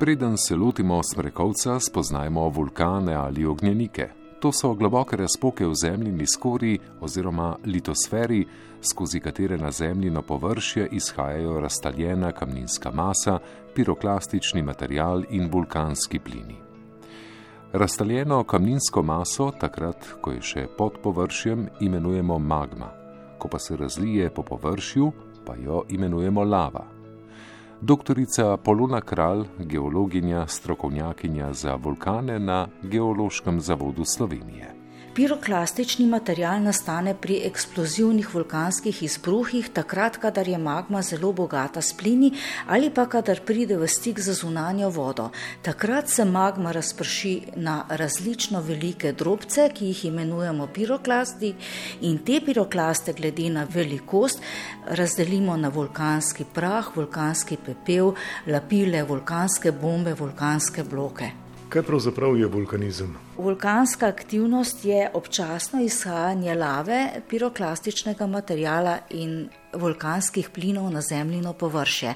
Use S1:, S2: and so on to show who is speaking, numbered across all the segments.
S1: Preden se lotimo smrekovca, spoznajmo vulkane ali ognjenike. To so globoke razpoke v zemljini skori oziroma litosferi, skozi katere na zemljino površje izhajajo razstaljena kamninska masa, piroklastični material in vulkanski plini. Razstaljeno kamninsko maso, takrat, ko je še pod površjem, imenujemo magma, ko pa se razlije po površju, pa jo imenujemo lava. Doktorica Polona Kralj, geologinja, strokovnjakinja za vulkane na Geološkem zavodu Slovenije.
S2: Piroklastični material nastane pri eksplozivnih vulkanskih izbruhih, takrat, kadar je magma zelo bogata s plini ali pa kadar pride v stik z zunanjo vodo. Takrat se magma razprši na različno velike drobce, ki jih imenujemo piroklasti, in te piroklaste, glede na velikost, razdelimo na vulkanski prah, vulkanski pepel, lapile, vulkanske bombe, vulkanske bloke.
S3: Kaj pravzaprav je vulkanizem?
S2: Vulkanska aktivnost je občasno izhajanje lave, piroklastičnega materijala in vulkanskih plinov na zemljino površje.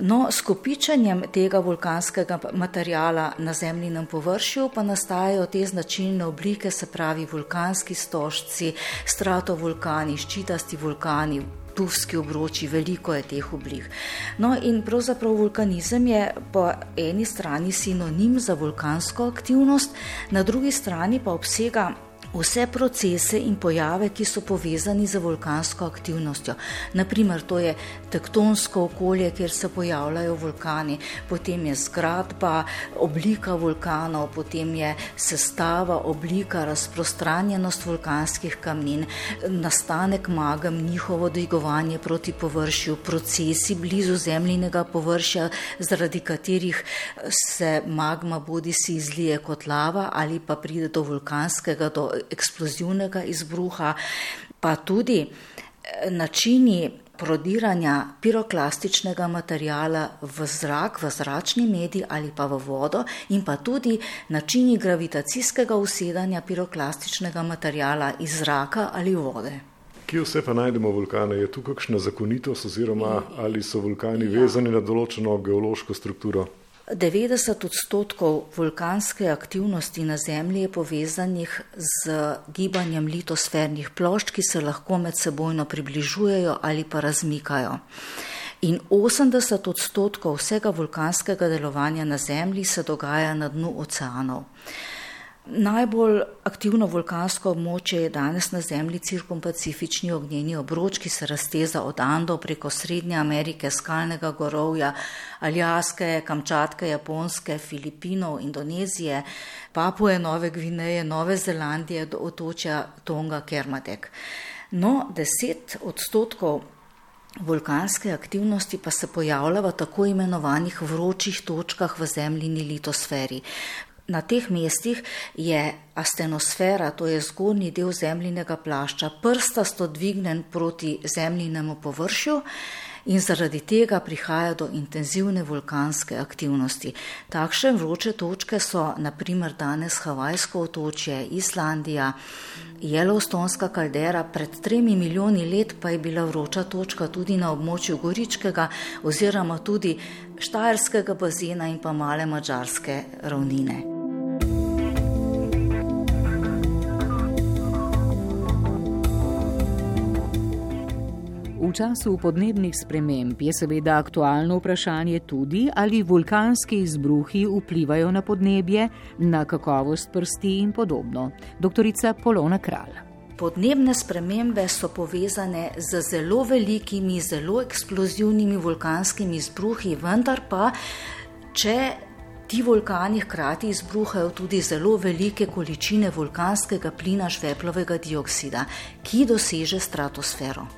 S2: No, s kopičanjem tega vulkanskega materijala na zemljinem površju pa nastajajo te značilne oblike, se pravi vulkanski stožci, stratovulkani, ščitasti vulkani, tufski obroči, veliko je teh oblik. No, in pravzaprav vulkanizem je po eni strani sinonim za vulkansko aktivnost, na drugi strani pa obsega vse procese in pojave, ki so povezani z vulkansko aktivnostjo. Naprimer, to je tektonsko okolje, kjer se pojavljajo vulkani, potem je zgradba, oblika vulkanov, potem je sestava, oblika, razprostranjenost vulkanskih kamnin, nastanek magam, njihovo dvigovanje proti površju, procesi blizu zemljinega površja, zaradi katerih se magma bodi si izlije kot lava ali pa pride do vulkanskega, do eksplozivnega izbruha, pa tudi eh, načini prodiranja piroklastičnega materijala v zrak, v zračni medij ali pa v vodo, in pa tudi načini gravitacijskega usedanja piroklastičnega materijala iz zraka ali vode.
S3: Kje vse pa najdemo vulkane? Je tu kakšna zakonitost, oziroma ali so vulkani ja. vezani na določeno geološko strukturo?
S2: 90 odstotkov vulkanske aktivnosti na Zemlji je povezanih z gibanjem litosfernih plošč, ki se lahko med sebojno približujejo ali pa razmikajo. In 80 odstotkov vsega vulkanskega delovanja na Zemlji se dogaja na dnu oceanov. Najbolj aktivno vulkansko območje je danes na Zemlji cirkumpacifični ognjeni obroč, ki se razteza od Andov preko Srednje Amerike, skalnega gorovja, Aljaske, Kamčatke, Japonske, Filipinov, Indonezije, Papuje, Nove Gvineje, Nove Zelandije do otočja Tonga, Kermadek. No, deset odstotkov vulkanske aktivnosti pa se pojavlja v tako imenovanih vročih točkah v zemljini litosferi. Na teh mestih je astenosfera, to je zgornji del zemljinega plašča, prstasto dvignen proti zemljinemu površju in zaradi tega prihaja do intenzivne vulkanske aktivnosti. Takšne vroče točke so naprimer danes Havajsko otočje, Islandija, Yellowstonska kaldera, pred tremi milijoni let pa je bila vroča točka tudi na območju Goričkega oziroma tudi Štajerskega bazena in pa male mačarske ravnine.
S4: Času podnebnih sprememb je seveda aktualno vprašanje tudi, ali vulkanski izbruhi vplivajo na podnebje, na kakovost prsti in podobno. Doktorica Polona Kralj.
S2: Podnebne spremembe so povezane z zelo velikimi, zelo eksplozivnimi vulkanskimi izbruhi, vendar pa, če ti vulkani hkrati izbruhajo tudi zelo velike količine vulkanskega plina žveplovega dioksida, ki doseže stratosfero.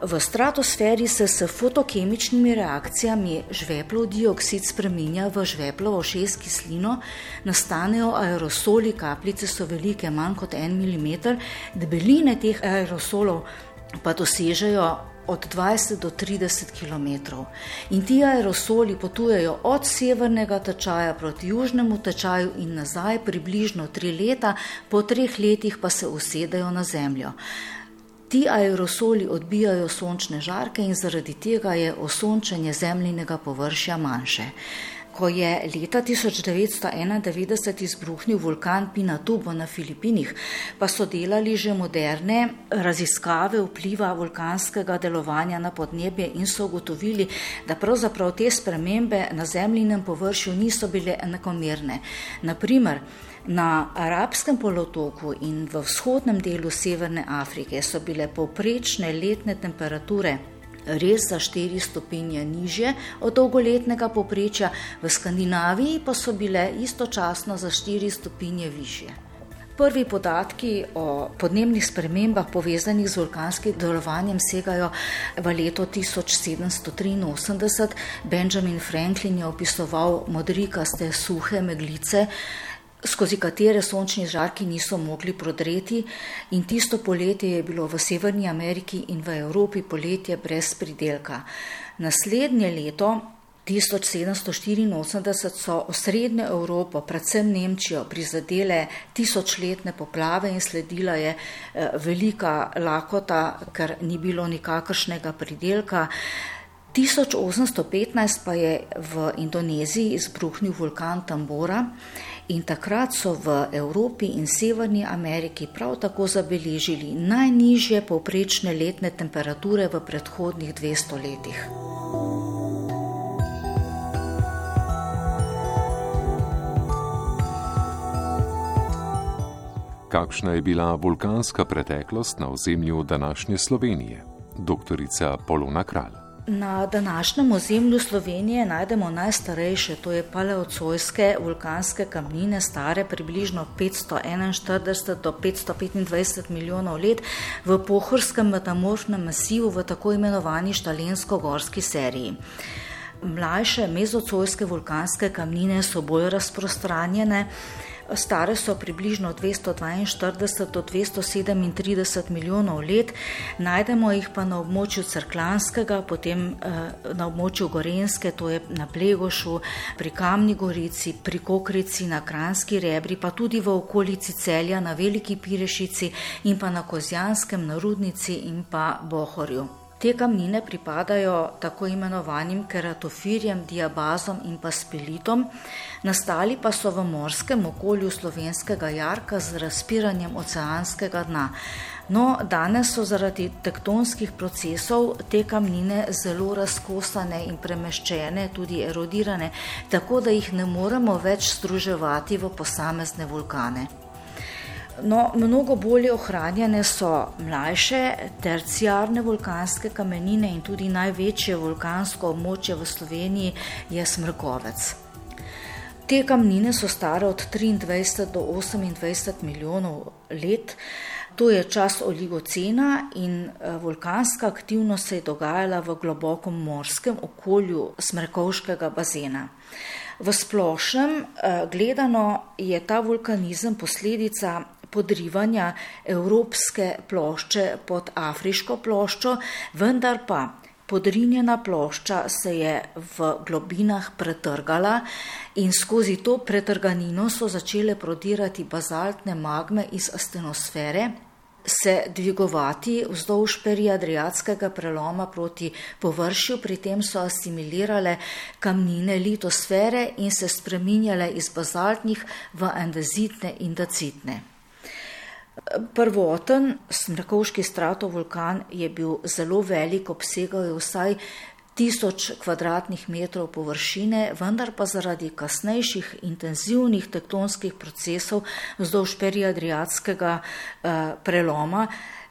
S2: V stratosferi se s fotokemičnimi reakcijami žveplov dioksid spremenja v žveplovo šest kislino, nastanejo aerosoli, kapljice so velike manj kot en mm, debeline teh aerosolov pa dosežejo od 20 do 30 km. In ti aerosoli potujejo od severnega tečaja proti južnemu tečaju in nazaj približno tri leta, po treh letih pa se usedejo na zemljo. Ti aerosoli odbijajo sončne žarke in zaradi tega je osončenje zemljinega površja manjše. Ko je leta 1991 izbruhnil vulkan Pinatubo na Filipinih, pa so delali že moderne raziskave vpliva vulkanskega delovanja na podnebje in so ugotovili, da pravzaprav te spremembe na zemljinem površju niso bile enakomerne. Naprimer, Na arabskem polotoku in v vzhodnem delu Severne Afrike so bile povprečne letne temperature res za 4 stopinje nižje od dolgoletnega poprečja, v Skandinaviji pa so bile istočasno za 4 stopinje više. Prvi podatki o podnebnih spremembah povezanih z vulkanskim delovanjem segajo v leto 1783. Benjamin Franklin je opisoval modrikaste suhe meglice, skozi katere sončni žarki niso mogli prodreti, in tisto poletje je bilo v Severni Ameriki in v Evropi poletje brez pridelka. Naslednje leto, 1784, so osrednjo Evropo, predvsem Nemčijo, prizadele tisočletne poplave in sledila je eh, velika lakota, ker ni bilo nikakršnega pridelka. 1815 pa je v Indoneziji izbruhnil vulkan Tambora in takrat so v Evropi in Severni Ameriki prav tako zabeležili najnižje povprečne letne temperature v predhodnih 200 letih.
S1: Kakšna je bila vulkanska preteklost na ozemlju današnje Slovenije? Doktorica Polona Kralj.
S2: Na današnjem ozemlju Slovenije najdemo najstarejše, to je paleocojske vulkanske kamnine, stare približno 541 do 525 milijonov let v pohorskem metamorfnem masivu v tako imenovani štalensko-gorski seriji. Mlajše mezocojske vulkanske kamnine so bolj razprostranjene. Stare so približno 242 do 237 milijonov let, najdemo jih pa na območju Crklanskega, potem eh, na območju Gorenske, to je na Plegošu, pri Kamni Gorici, pri Kokrici, na Kranski rebri, pa tudi v okolici Celja, na Veliki Pirešici in pa na Kozjanskem, na Rudnici in pa Bohorju. Te kamnine pripadajo tako imenovanim keratofirjem, diabazom in pa spilitom, nastali pa so v morskem okolju slovenskega jarka z razpiranjem oceanskega dna. No, danes so zaradi tektonskih procesov te kamnine zelo razkosane in premeščene, tudi erodirane, tako da jih ne moremo več združevati v posamezne vulkane. No, mnogo bolje ohranjene so mlajše terciarne vulkanske kamenine in tudi največje vulkansko območje v Sloveniji je Smrkovec. Te kamnine so stare od 23 do 28 milijonov let. To je čas oligocena in eh, vulkanska aktivnost se je dogajala v globokem morskem okolju Smrkovškega bazena. V splošnem eh, gledano je ta vulkanizem posledica podrivanja evropske plošče pod afriško ploščo, vendar pa podrinjena plošča se je v globinah pretrgala in skozi to pretrganino so začele prodirati bazaltne magme iz astenosfere, se dvigovati vzdolž periadriatskega preloma proti površju, pri tem so asimilirale kamnine litosfere in se spreminjale iz bazaltnih v andezitne in dacitne. Prvoten smrekovski stratovulkan je bil zelo velik, obsegal je vsaj tisoč kvadratnih metrov površine, vendar pa zaradi kasnejših intenzivnih tektonskih procesov vzdolž periadriatskega eh, preloma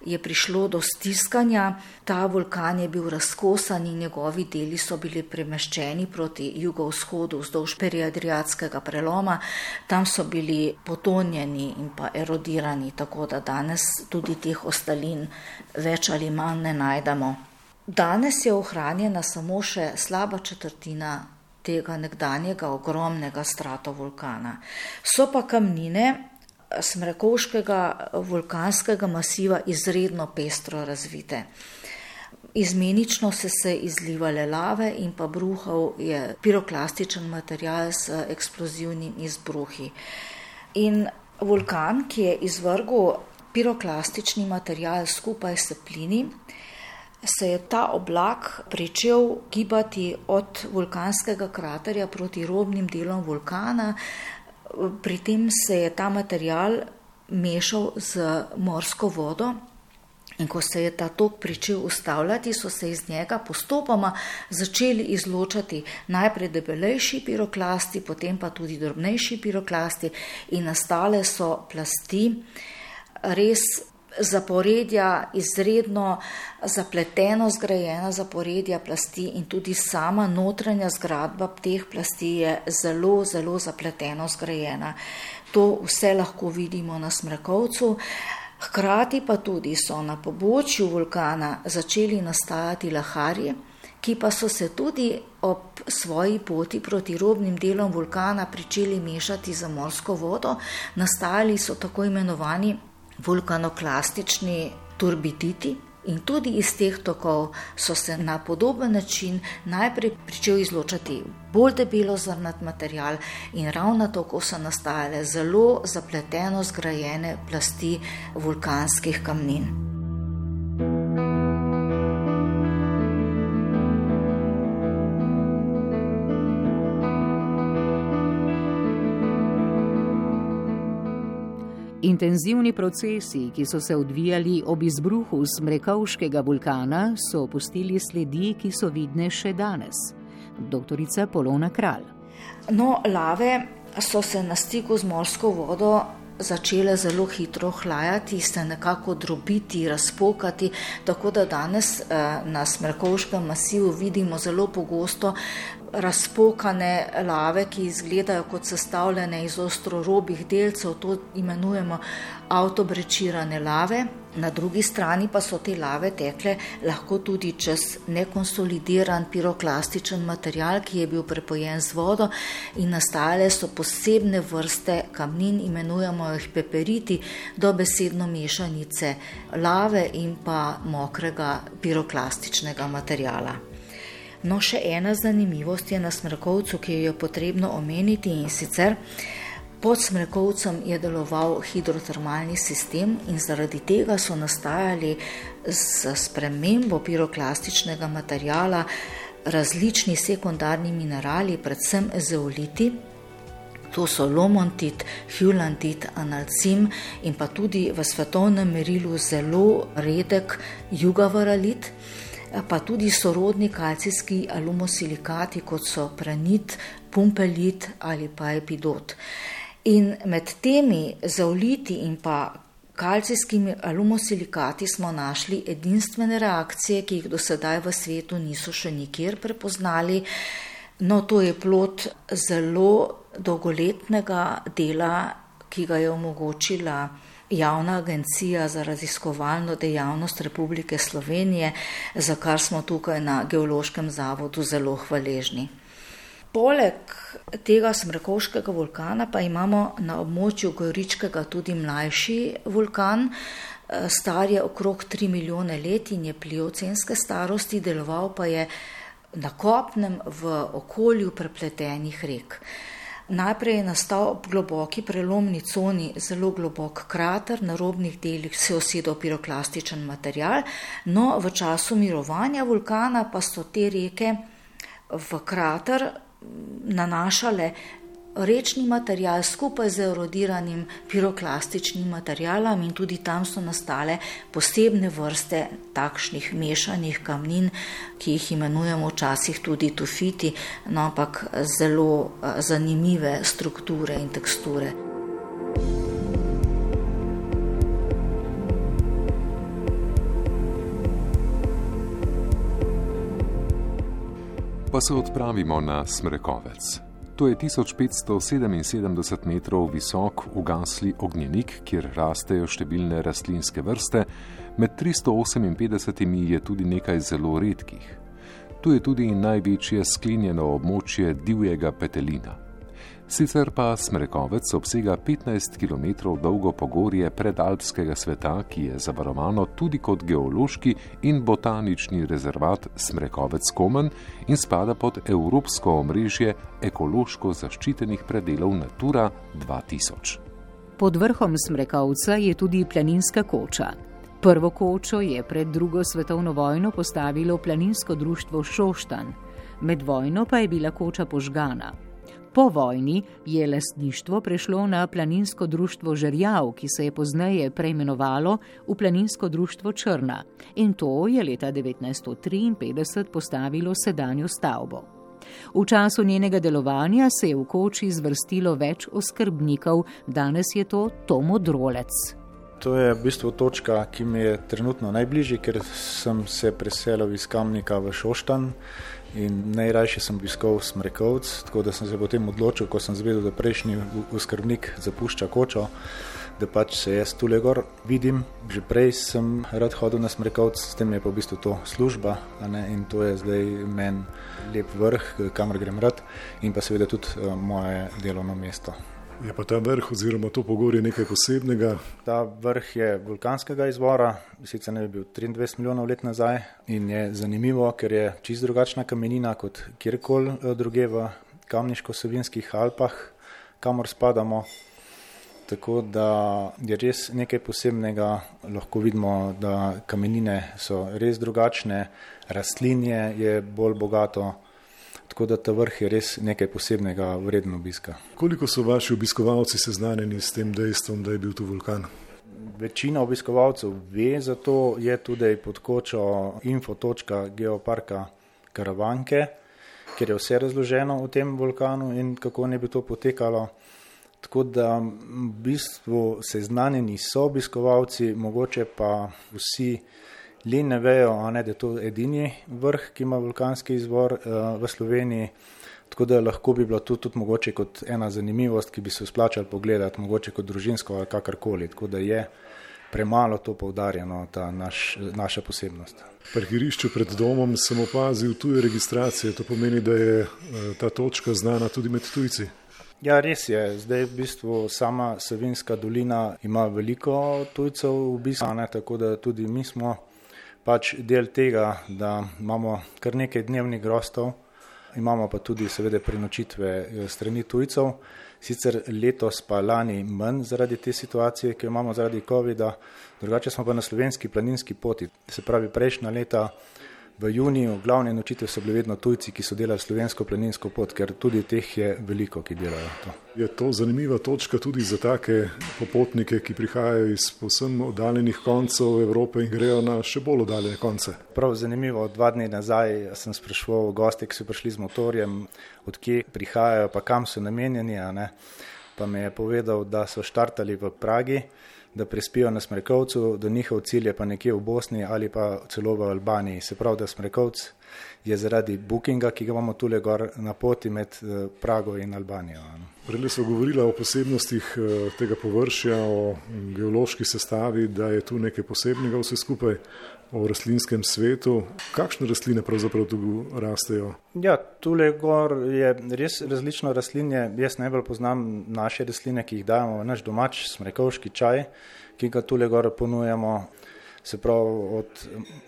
S2: je prišlo do stiskanja, ta vulkan je bil razkosan in njegovi deli so bili premeščeni proti jugovzhodu vzdolž periadriatskega preloma, tam so bili potonjeni in pa erodirani, tako da danes tudi teh ostalin več ali manj ne najdemo. Danes je ohranjena samo še slaba četrtina tega nekdanjega ogromnega stratovulkana. So pa kamnine, smrekovškega vulkanskega masiva izredno pestro razvite. Izmenično se izlivale lave in pa bruhal je piroklastičen material s eksplozivnim izbruhi. In vulkan, ki je izvrgel piroklastični material skupaj s plini, se je ta oblak pričel gibati od vulkanskega kraterja proti robnim delom vulkana. Pri tem se je ta material mešal z morsko vodo. In ko se je ta tok pričel ustavljati, so se iz njega postopoma začeli izločati najprej debelejši piroklasti, potem pa tudi drobnejši piroklasti, in nastale so plasti res zaporedja, izredno zapleteno zgrajena zaporedja plasti in tudi sama notranja zgradba teh plasti je zelo, zelo zapleteno zgrajena. To vse lahko vidimo na smrekovcu. Hkrati pa tudi so na pobočju vulkana začeli nastajati laharje, ki pa so se tudi ob svoji poti proti robnim delom vulkana pričeli mešati za morsko vodo. Nastajali so tako imenovani vulkanoklastični turbiditi. In tudi iz teh tokov so se na podoben način najprej začeli izločati bolj debelo zrnat material, in ravno tako so nastajale zelo zapleteno zgrajene plasti vulkanskih kamnin.
S4: Intenzivni procesi, ki so se odvijali ob izbruhu Smrekovškega vulkana, so opustili sledi, ki so vidne še danes. Doktorica Polona Kralj.
S2: No, lave so se na stiku z morsko vodo začele zelo hitro hlajati, se nekako drobiti, razpokati, tako da danes eh, na Smrkovškem masivu vidimo zelo pogosto razpokane lave, ki izgledajo kot sestavljene iz ostrorobih delcev, to imenujemo avtobrečirane lave. Na drugi strani pa so te lave tekle lahko tudi čez nekonsolidiran piroklastičen material, ki je bil prepojen z vodo in nastajale so posebne vrste kamnin, imenujemo jih peperiti, dobesedno mešanice lave in pa mokrega piroklastičnega materijala. No, še ena zanimivost je na smrkovcu, ki jo je potrebno omeniti in sicer pod smrkovcem je deloval hidrotermalni sistem in zaradi tega so nastajali z spremembo piroklastičnega materijala različni sekundarni minerali, predvsem zeoliti. To so lomontit, hulantit, analcim in pa tudi v svetovnem merilu zelo redek jugavaralit pa tudi sorodni kalcijski alumosilikati, kot so pranit, pumpelit ali pa epidot. In med temi zauliti in pa kalcijskimi alumosilikati smo našli edinstvene reakcije, ki jih do sedaj v svetu niso še nikjer prepoznali. No, to je plot zelo dolgoletnega dela, ki ga je omogočila javna agencija za raziskovalno dejavnost Republike Slovenije, za kar smo tukaj na Geološkem zavodu zelo hvaležni. Poleg tega smrekovškega vulkana pa imamo na območju Goričkega tudi mlajši vulkan, star je okrog 3 milijone let in je pliocenske starosti, deloval pa je na kopnem v okolju prepletenih rek. Najprej je nastal ob globoki prelomni coni zelo globok krater, na robnih delih se je osedel piroklastičen material, no v času mirovanja vulkana pa so te reke v krater nanašale rečni material skupaj z erodiranim piroklastičnim materialom in tudi tam so nastale posebne vrste takšnih mešanih kamnin, ki jih imenujemo včasih tudi tufiti, no ampak zelo eh, zanimive strukture in teksture.
S1: Pa se odpravimo na Smrekovec. To je 1577 metrov visok ugasli ognjenik, kjer rastejo številne rastlinske vrste, med 358 je tudi nekaj zelo redkih. Tu je tudi največje sklenjeno območje divjega petelina. Sicer pa Smrekovec obsega 15 km dolgo pogorje predalpskega sveta, ki je zavarovano tudi kot geološki in botanični rezervat Smrekovec Komen in spada pod evropsko omrežje ekološko zaščitenih predelov Natura 2000.
S4: Pod vrhom Smrekovca je tudi planinska koča. Prvo kočo je pred drugo svetovno vojno postavilo planinsko društvo Šoštan, med vojno pa je bila koča požgana. Po vojni je lastništvo prešlo na planinsko društvo Žerjav, ki se je pozneje preimenovalo v planinsko društvo Črna in to je leta 1953 postavilo sedanjo stavbo. V času njenega delovanja se je v koči zvrstilo več oskrbnikov, danes je to Tomo Drolec.
S5: To je v bistvu točka, ki mi je trenutno najbližji, ker sem se preselil iz Kamnika v Šoštan in najrajši sem obiskal Smrekovc, tako da sem se potem odločil, ko sem zvedel, da prejšnji oskrbnik zapušča kočo, da pač se jaz tule gor vidim. Že prej sem rad hodil na Smrekovc, s tem je pa v bistvu to služba in to je zdaj meni lep vrh, kamor grem rad in pa seveda tudi uh, moje delovno mesto.
S3: Je pa ta vrh oziroma to pogorje nekaj posebnega?
S5: Ta vrh je vulkanskega izvora, sicer ne bi bil 23 milijonov let nazaj in je zanimivo, ker je čist drugačna kamenina kot kjerkoli eh, druge v kamniško-savinskih Alpah, kamor spadamo. Tako da je res nekaj posebnega, lahko vidimo, da kamenine so res drugačne, rastlinje je bolj bogato. Tako da ta vrh je res nekaj posebnega, vredno obiska.
S3: Koliko so vaši obiskovalci seznanjeni s tem dejstvom, da je bil tu vulkan?
S5: Večina obiskovalcev ve, zato je tudi pod kočo infotočka geoparka Karavanke, kjer je vse razloženo o tem vulkanu in kako ne bi to potekalo. Tako da v bistvu seznanjeni so obiskovalci, mogoče pa vsi le ne vejo, ne, da je to edini vrh, ki ima vulkanski izvor uh, v Sloveniji. Tako da lahko bi bilo to tudi mogoče kot ena zanimivost, ki bi se splačal pogledati, mogoče kot družinsko ali kakorkoli. Tako da je premalo to poudarjeno, ta naš, naša posebnost.
S3: Parkirišče pred domom sem opazil tuje registracije, to pomeni, da je uh, ta točka znana tudi med tujci.
S5: Ja, res je. Zdaj v bistvu sama Savinska dolina ima veliko tujcev v bistvu, ne, tako da tudi mi smo pač del tega, da imamo kar nekaj dnevnih grostov, imamo pa tudi seveda prenočitve eh, strani tujcev, sicer letos pa lani manj zaradi te situacije, ki jo imamo zaradi COVID-a, drugače smo pa na slovenski planinski poti, se pravi prejšnja leta v juniju glavni nočitev so bili vedno tujci, ki so delali slovensko planinsko pot, ker tudi teh je veliko, ki delajo to.
S3: Je to zanimiva točka tudi za take popotnike, ki prihajajo iz posebno oddaljenih koncev Evrope in grejo na še bolj oddaljene konce?
S5: Prav zanimivo, dva dni nazaj sem sprašval goste, ki so prišli z motorjem, odkje prihajajo, pa kam so namenjeni, pa mi je povedal, da so štartali v Pragi, da prespijo na Smrekovcu, da njihov cilj je pa nekje v Bosni ali pa celo v Albaniji. Se pravi, da Smrekovc je zaradi bookinga, ki ga imamo tule gor na poti med eh, Prago in Albanijo.
S3: Prej smo govorili o posebnostih eh, tega površja, o geološki sestavi, da je tu nekaj posebnega vse skupaj o rastlinskem svetu. Kakšne rastline pravzaprav tu rastejo?
S5: Ja, tule gor je res različno rastlinje. Jaz najbolj poznam naše rastline, ki jih dajemo v naš domač smrekovski čaj, ki ga tule gor ponujemo. Se pravi, od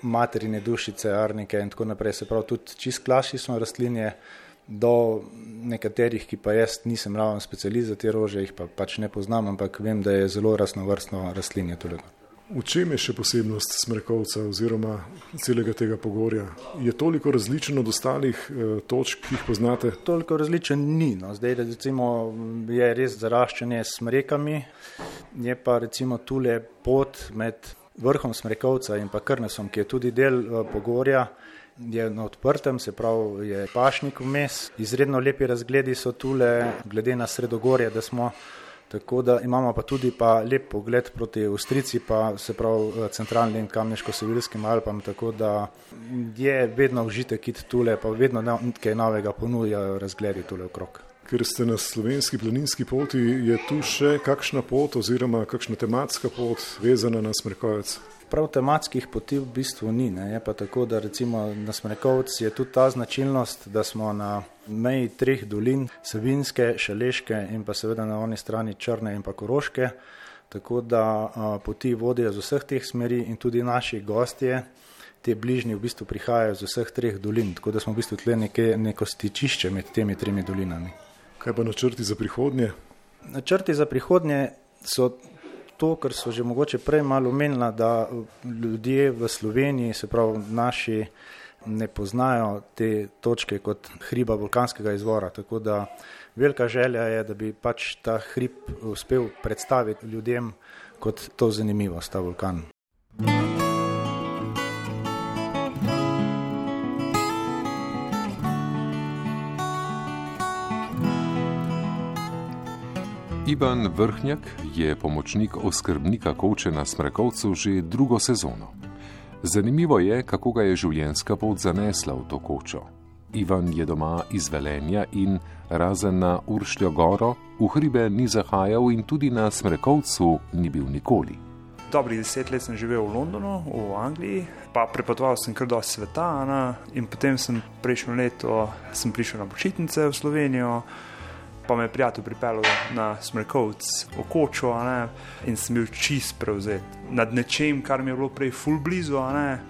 S5: materine dušice, arnike in tako naprej, se pravi, tudi čist klasično rastlinje, do nekaterih, ki pa jaz nisem ravno specializiran za te rože, jih pa pač ne poznam, ampak vem, da je zelo raznovrstno rastlinje tule gor.
S3: V čem je še posebnost smrekovca oziroma celega tega pogorja? Je toliko različen od ostalih eh, točk, ki jih poznate?
S5: Toliko različen ni. No. Zdaj recimo, je res zaraščanje s smrekami, je pa recimo tule pot med vrhom smrekovca in pa krnesom, ki je tudi del eh, pogorja. Je na odprtem, se pravi, je pašnik vmes, izredno lepi razgledi so tule, glede na sredogorje, da smo Tako da imamo pa tudi pa lep pogled proti Avstrici, pa se pravi eh, centralnim kamniško-sevirskim Alpam, tako da je vedno užitek iti tule, pa vedno nekaj novega ponujajo razgledi tule okrog.
S3: Ker ste na slovenski planinski poti, je tu še kakšna pot oziroma kakšna tematska pot vezana na smrkovec?
S5: Prav tematskih poti v bistvu ni. Ne. Je pa tako, da recimo na Smrekovcu je tudi ta značilnost, da smo na meji treh dolin, Savinske, Šaleške in pa seveda na oni strani Črne in pa Koroške. Tako da a, poti vodijo z vseh teh smeri in tudi naši gostje, te bližnji v bistvu prihajajo z vseh treh dolin. Tako da smo v bistvu tle neke, neko stičišče med temi tremi dolinami.
S3: Kaj pa načrti za prihodnje?
S5: Načrti za prihodnje so to, kar so že mogoče prej malo omenila, da ljudje v Sloveniji, se pravi naši, ne poznajo te točke kot hriba vulkanskega izvora. Tako da velika želja je, da bi pač ta hrib uspel predstaviti ljudem kot to zanimivost, ta vulkan.
S1: Ivan Vrhnjak je pomočnik oskrbnika Kovče na Smrekovcu že drugo sezono. Zanimivo je, kako ga je življenjska pot zanesla v to kočo. Ivan je doma iz Velenja in razen na Uršljo goro v hribe ni zahajal in tudi na Smrekovcu ni bil nikoli.
S6: Dobrih deset let sem živel v Londonu, v Angliji, pa prepotoval sem kar dosti sveta. Ne? In potem sem prejšnjo leto sem prišel na počitnice v Slovenijo pa me je prijatelj pripeljal na Smrkovc, v Kočo, in sem bil čist prevzet nad nečem, kar mi je bilo prej ful blizu,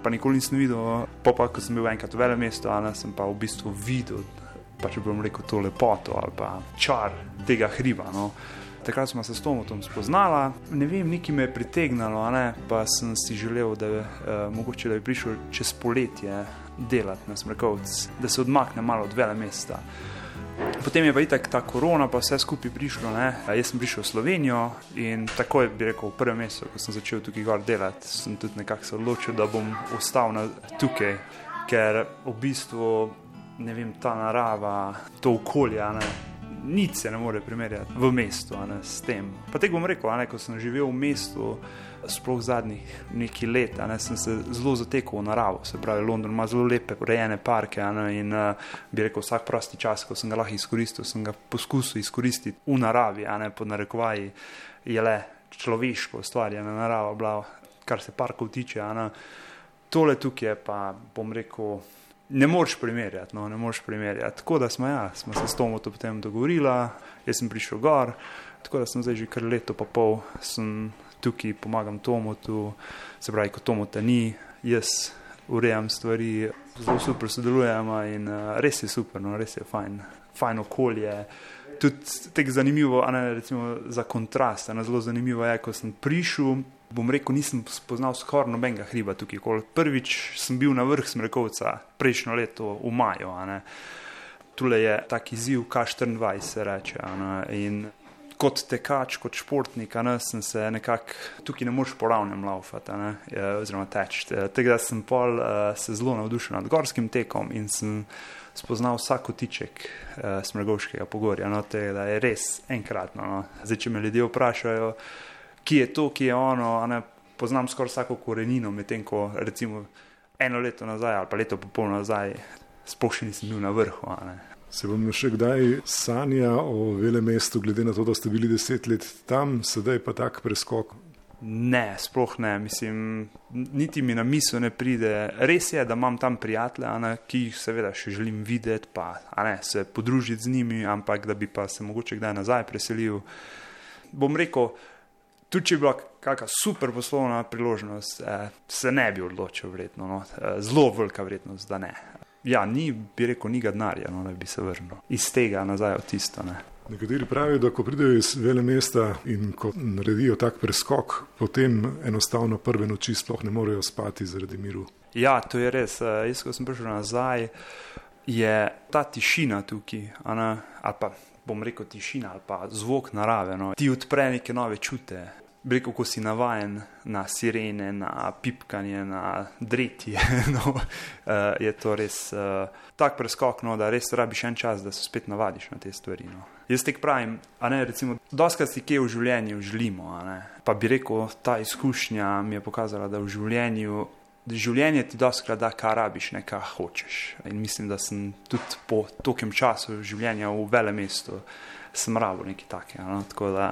S6: pa nikoli nisem videl. Pa, pa ko sem bil enkrat v velem mestu, sem pa v bistvu videl, pa če bom rekel, to lepoto ali pa čar tega hriba. No. Takrat smo se s Tomotom spoznala, ne vem, nekaj me je pritegnilo, pa sem si želel, da, eh, mogoče, da bi prišel čez poletje delati na Smrkovc, da se odmakne malo od vele mesta. Potem je pa itak ta korona, pa vse skupaj prišlo. Ne? Jaz sem prišel v Slovenijo in takoj bi rekel, v prvem mestu, ko sem začel tukaj gor delati, sem tudi nekako se odločil, da bom ostal na, tukaj, ker v bistvu ne vem, ta narava, to okolje. Nič se ne more primerjati v mestu ne, s tem. Pa te bom rekel, ne, ko sem živel v mestu, sploh zadnjih nekaj let, ne, sem se zelo zatekel v naravo. Se pravi, London ima zelo lepe, urejene parke ne, in uh, bi rekel, vsak prosti čas, ko sem ga lahko izkoristil, sem ga poskusil izkoristiti v naravi, a ne pod narekovaji, je le človeško ustvarjena narava, bila, kar se parkov tiče. Ne. Tole tukaj je pa, bom rekel, ne moreš primerjati. No, ne moreš primerjati. Tako da smo, ja, smo se s Tomom potem dogovorili, jaz sem prišel gor, tako da sem zdaj že kar leto pa pol tukaj pomagam Tomu, tu, se pravi, ko Tomu ta ni, jaz urejam stvari, zelo super sodelujemo in uh, res je super, no, res je fajn, fajn okolje. Tudi tako zanimivo, ne, recimo, za kontrast, ne, zelo zanimivo je, ko sem prišel. Bom rekel, nisem spoznal skoraj nobenega hriba tukaj. Prvič sem bil na vrh Smrekovca prejšnjo leto v maju. Tule je tak izziv K24, se reče. In kot tekač, kot športnik, ne, sem se nekako tukaj ne moreš poravnem laufati, ne, oziroma teči. Tega sem pol uh, se zelo navdušil nad gorskim tekom in sem spoznal vsak kotiček uh, Smrgovškega pogorja. No, te, da je res enkratno. No. Zdaj, če me ljudje vprašajo, ki je to, ki je ono, ne, poznam skoraj vsako korenino, medtem ko recimo eno leto nazaj ali pa leto popolno nazaj, sploh še nisem bil na vrhu.
S3: Se vam še kdaj sanja o velem mestu, glede na to, da ste bili deset let tam, sedaj pa tak preskok?
S6: Ne, sploh ne. Mislim, niti mi na misel ne pride. Res je, da imam tam prijatelje, Ana, ki jih seveda še želim videti, pa ne, se podružiti z njimi, ampak da bi pa se mogoče kdaj nazaj preselil. Bom rekel, tudi če bi bila kakšna super poslovna priložnost, eh, se ne bi odločil, vredno. No. Eh, zelo velika vrednost, da ne. Ja, ni, bi rekel, ni ga denarja, no, da bi se vrnil iz tega nazaj v tisto. Ne.
S3: Nekateri pravijo, da ko pridejo iz vele mesta in ko naredijo tak preskok, potem enostavno prve noči sploh ne morejo spati zaradi miru.
S6: Ja, to je res. Eh, jaz, ko sem prišel nazaj, je ta tišina tukaj, ali pa bom rekel tišina ali pa zvok narave. No. Ti odpre neke nove čute, Rekel, ko si navaden na sirene, na pipkanje, na dretje, no, uh, je to res uh, tak preskok, no, da res rabiš en čas, da se spet navadiš na te stvari. No. Jaz tek pravim, a ne recimo, doskrat si kje v življenju želimo, pa bi rekel, ta izkušnja mi je pokazala, da v življenju, da življenje ti doskrat da, kar rabiš, ne kar hočeš. In mislim, da sem tudi po tokem času življenja v velem mestu, sem rabo nekaj takega. No, tako da,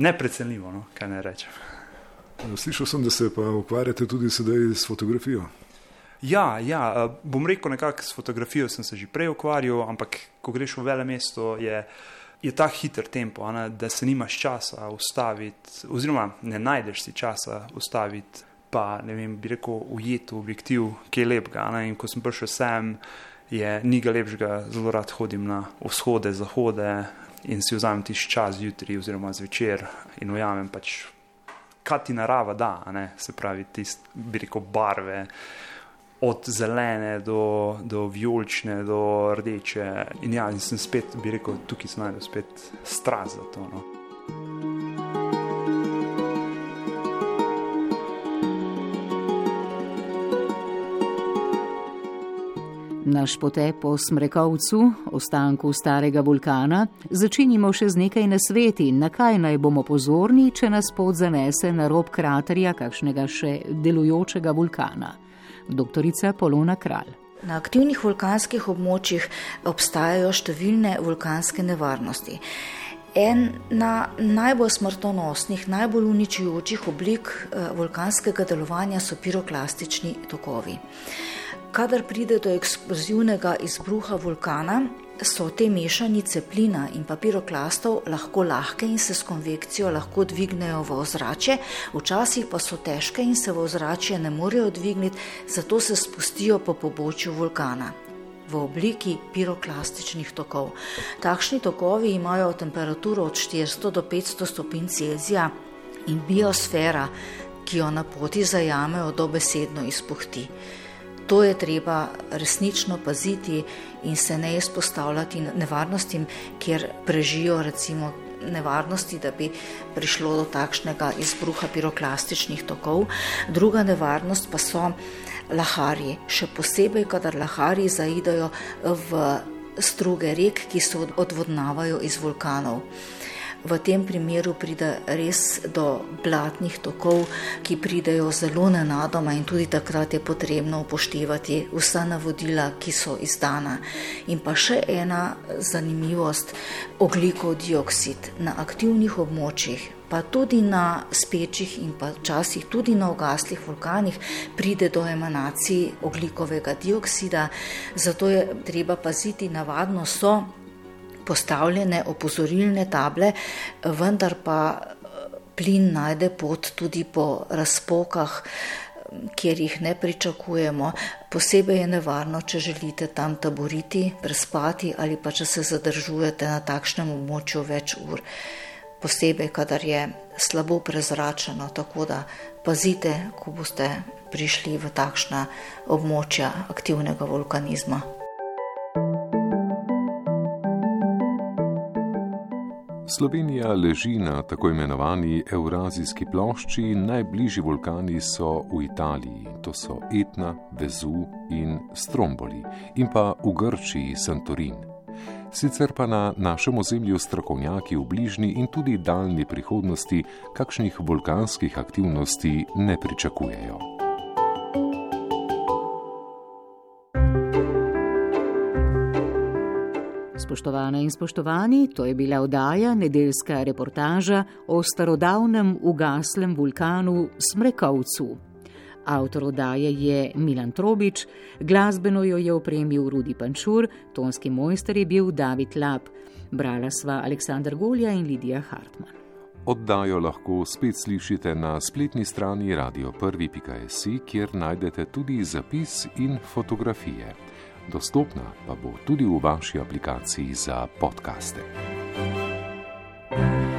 S6: neprecenljivo, no, kaj ne rečem.
S3: Slišal sem, da se pa ukvarjate tudi sedaj s fotografijo.
S6: Ja, ja, eh, bom rekel, nekako s fotografijo sem se že prej ukvarjal, ampak ko greš v vele mesto, je, je ta hiter tempo, ne, da se nimaš časa ustaviti, oziroma ne najdeš si časa ustaviti, pa ne vem, bi rekel, ujeti v objektiv, ki je. Ne, in ko sem prišel sem, je ni ga lepšega, zelo rad hodim na vzhode, zahode, in si vzamem tisti čas jutri oziroma zvečer in ujamem pač kaj ti narava da, se pravi, tiste, bi rekel, barve. Od zelene do, do vijolične, do rdeče. In ja, in sem spet, bi rekel, tukaj sem najdel spet strast za to. No.
S4: Naš potep po Smrekovcu, ostanku starega vulkana, začinimo še z nekaj nasveti, na kaj naj bomo pozorni, če nas pot zanese na rob kraterja kakšnega še delujočega vulkana. Doktorica Polona Kralj.
S2: Na aktivnih vulkanskih območjih obstajajo številne vulkanske nevarnosti. Ena najbolj smrtonosnih, najbolj uničujočih oblik eh, vulkanskega delovanja so piroklastični tokovi. Kadar pride do eksplozivnega izbruha vulkana, so te mešanice plina in papiroklastov lahko lahke in se s konvekcijo lahko dvignejo v ozračje, včasih pa so težke in se v ozračje ne morejo dvigniti, zato se spustijo po pobočju vulkana v obliki piroklastičnih tokov. Takšni tokovi imajo temperaturo od 400 do 500 stopinj Celzija in biosfera, ki jo na poti zajamejo, dobesedno izpuhti to je treba resnično paziti in se ne izpostavljati nevarnostim, kjer prežijo recimo nevarnosti, da bi prišlo do takšnega izbruha piroklastičnih tokov. Druga nevarnost pa so laharji, še posebej, kadar laharji zaidajo v struge rek, ki se odvodnavajo iz vulkanov. V tem primeru pride res do blatnih tokov, ki pridejo zelo nenadoma in tudi takrat je potrebno upoštevati vsa navodila, ki so izdana. In pa še ena zanimivost, oglikov dioksid na aktivnih območjih. Pa tudi na spečih in pa včasih tudi na ogaslih vulkanih pride do emanacij oglikovega dioksida, zato je treba paziti, navadno so postavljene opozorilne table, vendar pa eh, plin najde pot tudi po razpokah, kjer jih ne pričakujemo. Posebej je nevarno, če želite tam taboriti, prespati ali pa če se zadržujete na takšnem območju več ur. Posebej, kadar je slabo prezračeno, tako da pazite, ko boste prišli v takšna območja aktivnega vulkanizma.
S1: Slovenija leži na tako imenovani Eurazijski plošči, najbližji vulkani so v Italiji, to so Etna, Vezu in Stromboli, in pa v Grčiji Santorin. Sicer pa na našem ozemlju strokovnjaki v bližnji in tudi daljni prihodnosti kakšnih vulkanskih aktivnosti ne pričakujejo.
S4: Spoštovane in spoštovani, to je bila oddaja nedeljska reportaža o starodavnem ugaslem vulkanu Smrekovcu. Avtor oddaje je Milan Trobič, glasbeno jo je opremil Rudi Pančur, tonski mojster je bil David Lab, brala sva Aleksandr Golja in Lidija Hartmann.
S1: Oddajo lahko spet slišite na spletni strani radio1.js, kjer najdete tudi zapis in fotografije dostopna pa bo tudi v vaši aplikaciji za podkaste. thank you